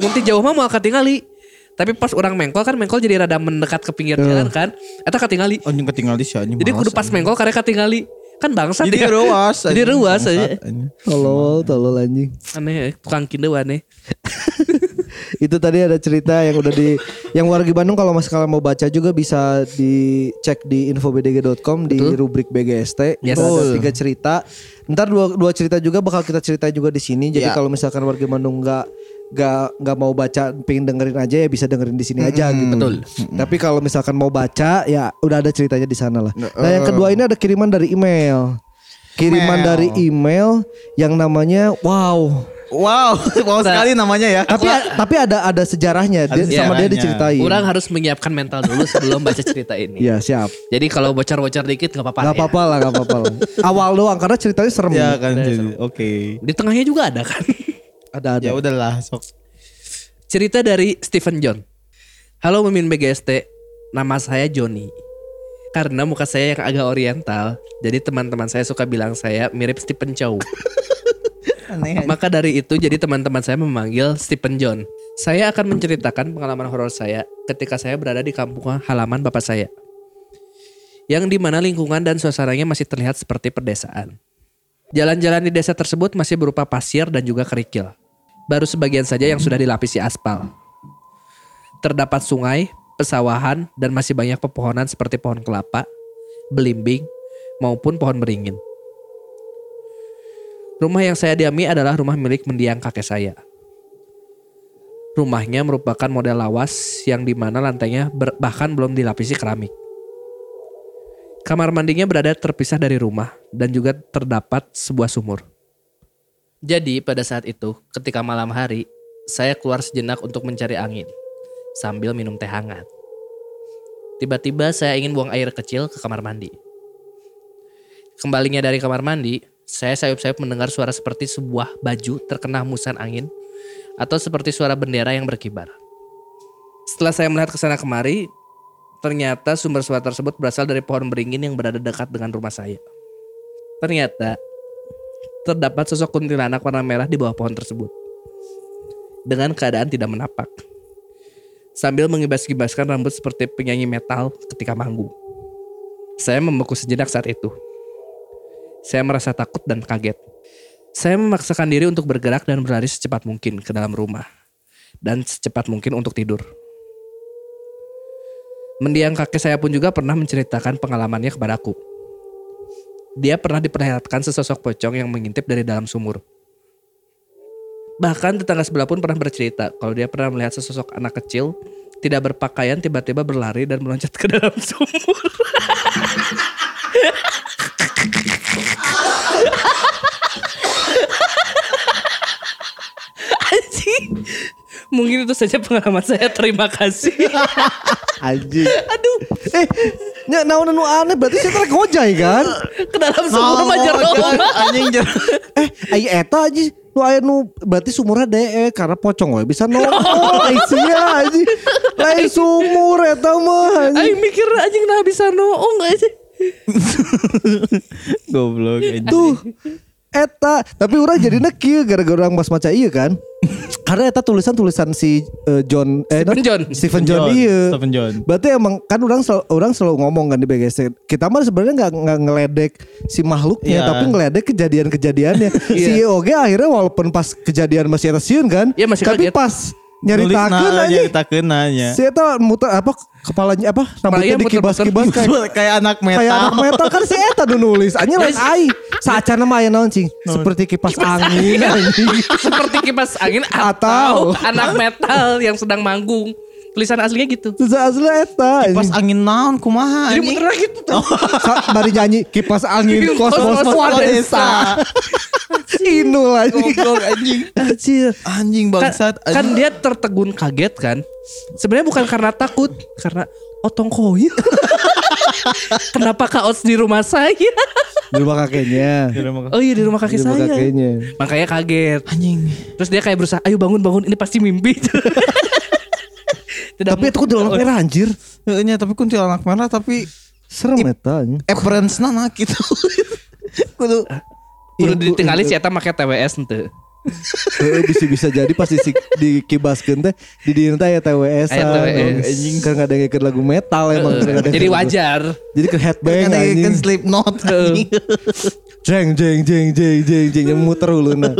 Ngunti jauh mah mau katingali Tapi pas orang mengkol kan mengkol jadi rada mendekat ke pinggir jalan kan Eta katingali Anjing ketinggal di sini. Jadi kudu pas mengkol karena katingali Kan bangsat Jadi ya. ruas. Jadi ruas aja. tolol tolol anjing. Aneh tukang kindew aneh. Itu tadi ada cerita yang udah di yang wargi Bandung kalau mas kalian mau baca juga bisa dicek di infobdg.com di rubrik BGST Yes. itu ada tiga cerita. Ntar dua dua cerita juga bakal kita cerita juga di sini. Jadi Ya. kalau misalkan warga Bandung nggak nggak nggak mau baca pengen dengerin aja ya bisa dengerin di sini aja gitu betul. tapi kalau misalkan mau baca ya udah ada ceritanya di sana lah nah yang kedua ini ada kiriman dari email kiriman Email. dari email yang namanya wow Wow, wow sekali namanya ya. tapi tapi ada ada sejarahnya dia, sama dia diceritain Orang harus menyiapkan mental dulu sebelum baca cerita ini Iya siap. Jadi kalau bocor-bocor dikit gak apa-apa Gak ya. apa-apa lah, gak apa-apa lah. Awal doang karena ceritanya serem. Ya kan jadi oke. Di tengahnya juga ada kan Ada ada. Ya udahlah, sok. Cerita dari Stephen John. Halo Mimin BGST, nama saya Joni. Karena muka saya yang agak oriental, jadi teman-teman saya suka bilang saya mirip Stephen Chow. Aneh. Maka dari itu jadi teman-teman saya memanggil Stephen John. Saya akan menceritakan pengalaman horor saya ketika saya berada di kampung halaman bapak saya. Yang di mana lingkungan dan suasananya masih terlihat seperti pedesaan. Jalan-jalan di desa tersebut masih berupa pasir dan juga kerikil. Baru sebagian saja yang sudah dilapisi aspal. Terdapat sungai, pesawahan, dan masih banyak pepohonan seperti pohon kelapa, belimbing, maupun pohon beringin. Rumah yang saya diami adalah rumah milik mendiang kakek saya. Rumahnya merupakan model lawas yang di mana lantainya bahkan belum dilapisi keramik. Kamar mandinya berada terpisah dari rumah dan juga terdapat sebuah sumur. Jadi pada saat itu ketika malam hari saya keluar sejenak untuk mencari angin sambil minum teh hangat. Tiba-tiba saya ingin buang air kecil ke kamar mandi. Kembalinya dari kamar mandi, saya sayup-sayup mendengar suara seperti sebuah baju terkena hembusan angin atau seperti suara bendera yang berkibar. Setelah saya melihat ke sana kemari, ternyata sumber suara tersebut berasal dari pohon beringin yang berada dekat dengan rumah saya. Ternyata terdapat sosok kuntilanak warna merah di bawah pohon tersebut. Dengan keadaan tidak menapak. Sambil mengibas-gibaskan rambut seperti penyanyi metal ketika manggung. Saya membeku sejenak saat itu. Saya merasa takut dan kaget. Saya memaksakan diri untuk bergerak dan berlari secepat mungkin ke dalam rumah. Dan secepat mungkin untuk tidur. Mendiang kakek saya pun juga pernah menceritakan pengalamannya kepadaku. Dia pernah diperlihatkan sesosok pocong yang mengintip dari dalam sumur. Bahkan tetangga sebelah pun pernah bercerita kalau dia pernah melihat sesosok anak kecil tidak berpakaian tiba-tiba berlari dan meloncat ke dalam sumur. Anjing. Mungkin itu saja pengalaman saya. Terima kasih. Anjing. Aduh. Eh, nya naon anu aneh berarti saya telah ngojay kan? Ke dalam sumur mah jero. Anjing jero. Eh, ai eta aja nu aya nu berarti sumurnya dee karena pocong we bisa nongol ai sia anjing. Lain sumur eta mah anjing. Aing mikir anjing nah bisa noong sih? Goblok anjing. Tuh. Eta, tapi orang jadi kieu gara-gara orang mas maca iya kan. Karena eta tulisan-tulisan si eh, John eh Stephen John. Stephen John, John, iya. Stephen John. Berarti emang kan orang selalu, orang selalu ngomong kan di BGS. Kita mah sebenarnya nggak nggak ngeledek si makhluknya, Iya. tapi ngeledek kejadian-kejadiannya. si Oge akhirnya walaupun pas kejadian masih tersiun kan, Iya, masih tapi kaget. pas nyaritakeun aja. nyaritakeun nanya. Si eta muter apa kepalanya apa rambutnya Kepalanya dikibas-kibas kayak Kayak anak metal. kayak anak metal kan si eta nu nulis anjing lain ai saacana mah aya naon cing seperti kipas angin anjing Seperti kipas angin Atau- atau anak metal yang sedang manggung. Tulisan aslinya gitu. Susah asli eta. Pas anjing. angin naon kumaha Jadi muter gitu tuh. Sa- Bari nyanyi kipas angin kosmos Kosmos. Inul anjing. Goblok anjing. Anjir. Anjing Kan, bangsat. kan anjing. dia tertegun kaget kan. Sebenarnya bukan karena takut, karena otong koin. Kenapa kaos di rumah saya? Di rumah kakeknya. Oh iya di rumah kakek Di rumah saya. kakeknya. Makanya kaget. anjing. Terus dia kayak berusaha, ayo bangun bangun ini pasti mimpi. Tidak Tapi itu kuntilanak merah anjir. Heeh nya, tapi kuntilanak merah tapi Serem eta anjing. appearance na gitu. Kudu Udah ditinggalin si Eta make TWS ente. Heeh, bisa bisa jadi pasti si dikibaskeun teh di dieu teh aya TWS. Anjing kan ngadengekeun lagu metal emang. Jadi lagu- wajar. Jadi ke headbang kan anjing. Slipknot anjing. Jeng jeng jeng jeng jeng jeng yang muter uluna.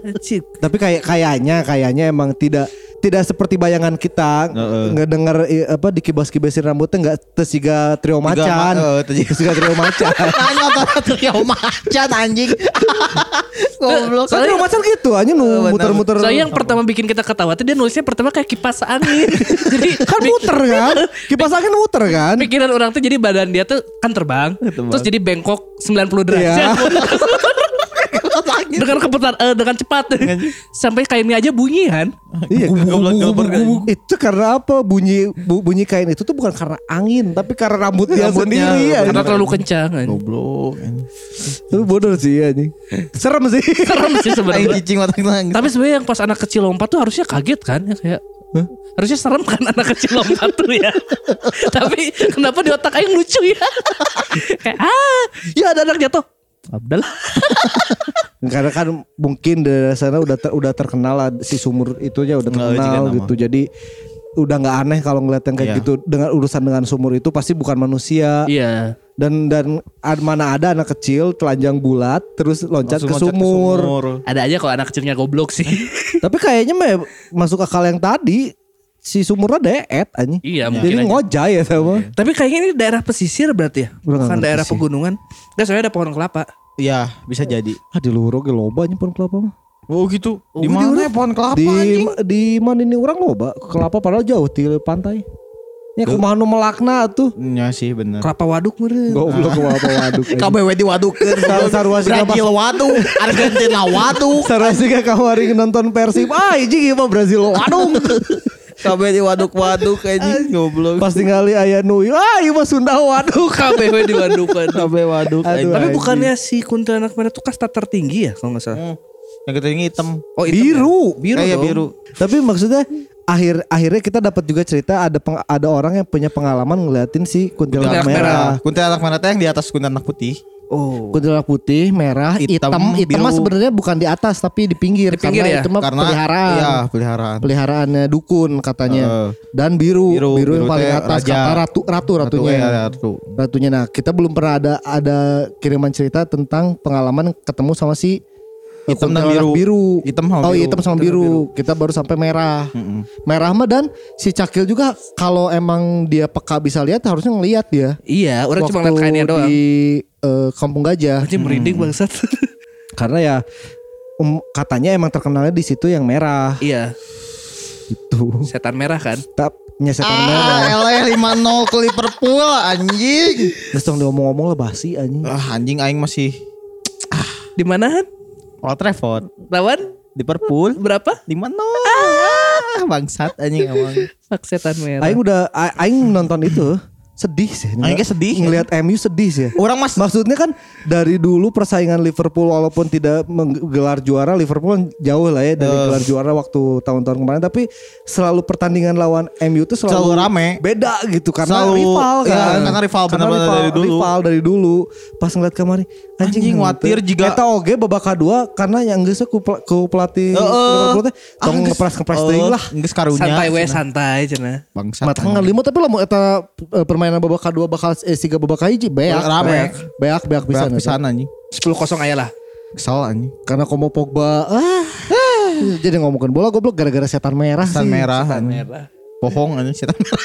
Anjir. Tapi kayak kayaknya kayaknya emang tidak tidak seperti bayangan kita Heeh. ngedenger i- apa dikibas-kibasin rambutnya nggak tesiga trio Tiga macan. eh, tesiga- Tesiga trio macan. Apa ya macan anjing. Goblok. Kan trio macan gitu aja nu benar. muter-muter. Soalnya yang pertama bikin kita ketawa tuh dia nulisnya pertama kayak kipas angin. jadi kan muter kan? Kipas angin muter kan? pikiran orang tuh jadi badan dia tuh kan terbang, terus jadi bengkok 90 derajat. Iya. dengan keputar eh, dengan cepat sampai kainnya aja bunyi kan Iya, itu karena apa bunyi bu- bunyi kain itu tuh bukan karena angin tapi karena rambut dia Rambutnya, sendiri ya. karena terlalu kencang kan. Goblok. anjing. Itu bodoh sih anjing. Serem sih. serem sih sebenarnya tapi sebenarnya yang pas anak kecil lompat tuh harusnya kaget kan ya kayak "Hah? harusnya serem kan anak kecil lompat tuh ya tapi kenapa di otak aing lucu ya kayak ah ya ada anak jatuh Abdallah Karena kan mungkin dari sana udah ter- udah terkenal lah si sumur itunya udah Nggak, terkenal nama. gitu. Jadi udah nggak aneh kalau ngeliat yang kayak Iya. gitu dengan urusan dengan sumur itu pasti bukan manusia. iya Dan dan ad- mana ada anak kecil telanjang bulat terus loncat ke loncat sumur. ada aja kalau anak kecilnya goblok sih Tapi kayaknya masuk akal yang tadi si sumurnya deet anjing. Iya, Jadi mungkin aja. ngojay ya sama. tapi kayaknya ini daerah pesisir berarti ya bukan daerah sih. pegunungan Enggak soalnya ada pohon kelapa Iya, bisa jadi. Ah di luar oge loba anjing pohon kelapa mah. Oh gitu. Oh, Di mana ya pohon kelapa di anjing? di mana ini orang loba kelapa padahal jauh di pantai. Ya kumaha nu melakna tuh. Ya sih bener. kelapa waduk meren Goblok kelapa waduk. KBW di sarua sih Brazil waduk, Argentina waduk. Sarasi ka kamari nonton Persib. Ah, anjing ieu mah Brazil waduk. KB di waduk-waduk anjing goblok. Pas tinggali aya nu ah ieu mah Sunda waduk. KBW di wadukan KB waduk Aduh, tapi bukannya si kuntilanak merah itu kasta tertinggi ya kalau nggak salah Hmm. Yang ketinggi hitam. oh hitam Biru. ya? biru Kayak biru. Tapi maksudnya akhir akhirnya kita dapat juga cerita ada peng- ada orang yang punya pengalaman ngeliatin si kuntilanak Kuntilanak merah. Kuntilanak merah teh yang di atas kuntilanak putih. Oh Kuntilanak putih, merah, Hitam, hitam. Hitam mah sebenarnya bukan di atas tapi di pinggir. Di pinggir karena ya? Itu mah Karena peliharaan. Iya, peliharaan. Peliharaannya dukun katanya. Heeh. Dan biru, biru, Biru, yang paling atas raja. kata ratu, ratu ratunya. Ratu, ya, ratu. Ratunya. Nah, kita belum pernah ada ada kiriman cerita tentang pengalaman ketemu sama si Hitam dan biru. biru. Hitam sama oh, biru. hitam sama biru. Kita baru sampai merah. Merah mah dan si Cakil juga kalau emang dia peka bisa lihat harusnya ngelihat dia. iya orang cuma lihat Waktu kainnya doang Di eh, Kampung Gajah. Anjing merinding bangsat Karena ya um, katanya emang terkenalnya di situ yang merah iya gitu. setan merah kan Tap nyesetan merah. Ah, LA 5-0 ke Liverpool anjing. Terus dong ngomong-ngomong lah basi anjing. Ah, anjing aing masih di mana Han? Old Trafford. lawan Liverpool berapa 5-0. Ah, bangsat anjing emang. Fuck setan merah Aing udah a- aing nonton itu sedih sih. Kayak sedih. Ngelihat MU sedih sih. Orang mas Maksudnya kan dari dulu persaingan Liverpool walaupun tidak menggelar juara Liverpool jauh lah ya dari Duh. gelar juara waktu tahun-tahun kemarin tapi selalu pertandingan lawan MU itu selalu, Selalu rame. Beda gitu karena Selalu, rival iya, kan. karena rival, benar-benar dari dulu. Rival dari dulu. Pas ngeliat kemari anjing, Anjing, watir juga. Eta oge babak kedua karena yang geus ku, pel- ku pelatih teh Ah, tong geus- ngepres-ngepres eh, teuing lah. Geus karunya. santai we santai cenah Bangsat. Matang lima tapi lamun eta eh, permainan babak kedua bakal eh siga babak hiji beak Rame. beak beak Beak pisan eta. pisan anjing. 10 kosong aja lah Kesal anjing. karena komo Pogba ah, jadi ngomongin bola goblok gara-gara setan merah Setan sih. merah. setan merah Pohong anjing setan merah.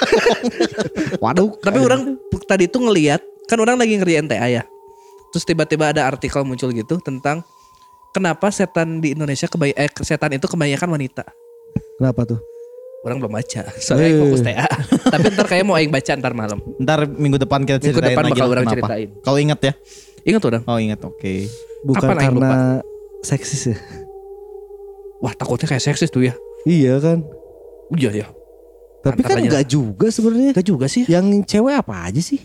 Waduh. tapi orang tadi tuh ngelihat kan orang lagi ngerjain TA ya terus tiba-tiba ada artikel muncul gitu tentang kenapa setan di Indonesia kebay eh setan itu kebanyakan wanita Kenapa tuh? Orang belum baca. Soalnya aing fokus TA. Tapi ntar kayak mau aing baca ntar malam. Ntar minggu depan kita Minggu ceritain depan lagi bakal orang kenapa. ceritain. Kalau ingat ya. Ingat orang. Oh ingat oke. Bukan Apa, karena seksis ya. Wah takutnya kayak seksis tuh ya. Iya kan. Iya ya. Tapi kan Antaranya. enggak juga sebenarnya. Enggak juga sih. Yang cewek apa aja sih?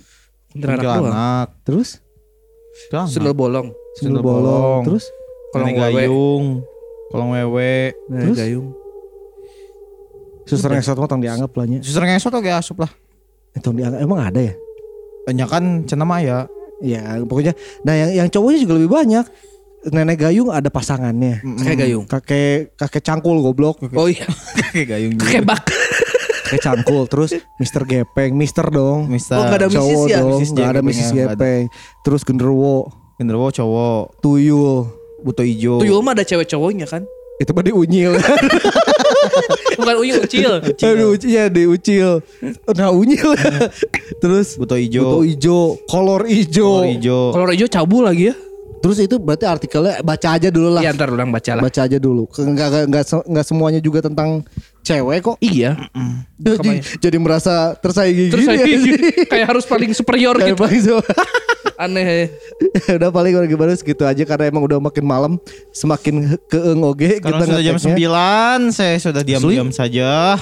Kuntilanak. Terus. Sundel bolong. sundel bolong. bolong. Terus Kolong gayung. Kolong wewe. Terus? gayung. Suster ngesot mah tong dianggap lah nya. Suster ngesot oke asup lah. Eh, Tong dianggap emang ada ya? Banyak kan cenah mah ya. Ya pokoknya. Nah yang yang cowoknya juga lebih banyak. Nenek gayung ada pasangannya. Kayak gayung. Kakek kakek cangkul goblok. Oh iya. Kayak gayung juga. Kayak bak. Kakek cangkul. Terus Mister Gepeng, Mister dong. Mister. Oh, nggak ada. Cowok ya? dong, Mrs. nggak ada Gepeng ya, ada. Gepeng. Terus genderuwo, Genderuwo cowok. tuyul. Buto ijo. Tuyul mah ada cewek cowoknya kan. Itu mah diunyil. Bukan uyung ucil. Aduh, ucil ya diucil. Nah unyil. Terus Buto ijo. Buto ijo, kolor ijo. Kolor ijo. Kalau hijau cabul lagi ya. Terus itu berarti artikelnya baca aja dulu lah. Iya ntar orang baca lah. Baca aja dulu. Enggak enggak enggak, se- enggak semuanya juga tentang cewek kok. Iya. Jadi, jadi merasa tersaingi Terus gini. ya. kayak harus paling superior Kayak gitu. paling so- Aneh. Ya udah paling orang gimana segitu aja karena emang udah makin malam semakin keeng oge Sekarang kita sudah jam ngeteknya. 9 Saya sudah diam-diam saja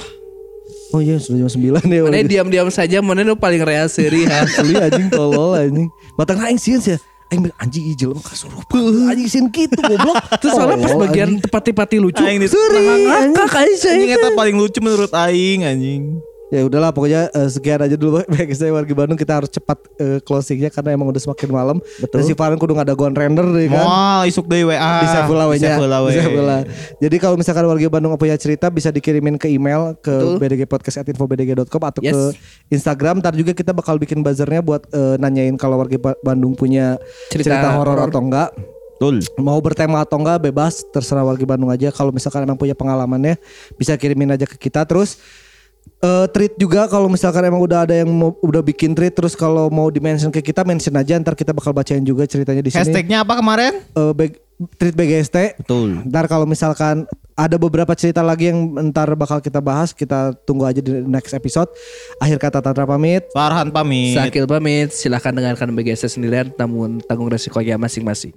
Oh iya sudah jam 9 ya. Mana udah. diam-diam saja mana lu paling rea seri ha. Asli anjing tolol anjing. Matang aing sieun sia. Aing bilang anjing ijel mah kasurupan. Anjing sieun kitu goblok. Terus soalnya pas bagian anjing. tepati-pati lucu. Aing di- saya. Anjing eta paling lucu menurut Aing anjing Ya udahlah pokoknya eh, sekian aja dulu bagi saya warga Bandung kita harus cepat eh, closingnya karena emang udah semakin malam. Betul. Dan si Farhan kudu ada gon render deh kan. Moal isuk deui WA bisa pula we nya. Bisa pula. Bisa pula. Jadi kalau misalkan warga Bandung punya cerita bisa dikirimin ke email ke Betul. bdgpodcast@infobdg.com atau Yes. ke Instagram. Ntar juga kita bakal bikin buzzernya buat eh, nanyain kalau warga Ba- Bandung punya Cerita cerita, horor horor. atau enggak. Betul Mau bertema atau enggak bebas terserah warga Bandung aja. Kalau misalkan emang punya pengalamannya bisa kirimin aja ke kita. Terus eh treat juga kalau misalkan emang udah ada yang mau, udah bikin treat terus kalau mau di mention ke kita mention aja ntar kita bakal bacain juga ceritanya di sini. Hashtagnya apa kemarin? Eh, bag- treat BGST. Betul Ntar kalau misalkan ada beberapa cerita lagi yang ntar bakal kita bahas, kita tunggu aja di next episode. Akhir kata Tantra pamit. Farhan pamit Sakil pamit, silahkan dengarkan BGS sendirian namun tanggung resikonya masing-masing.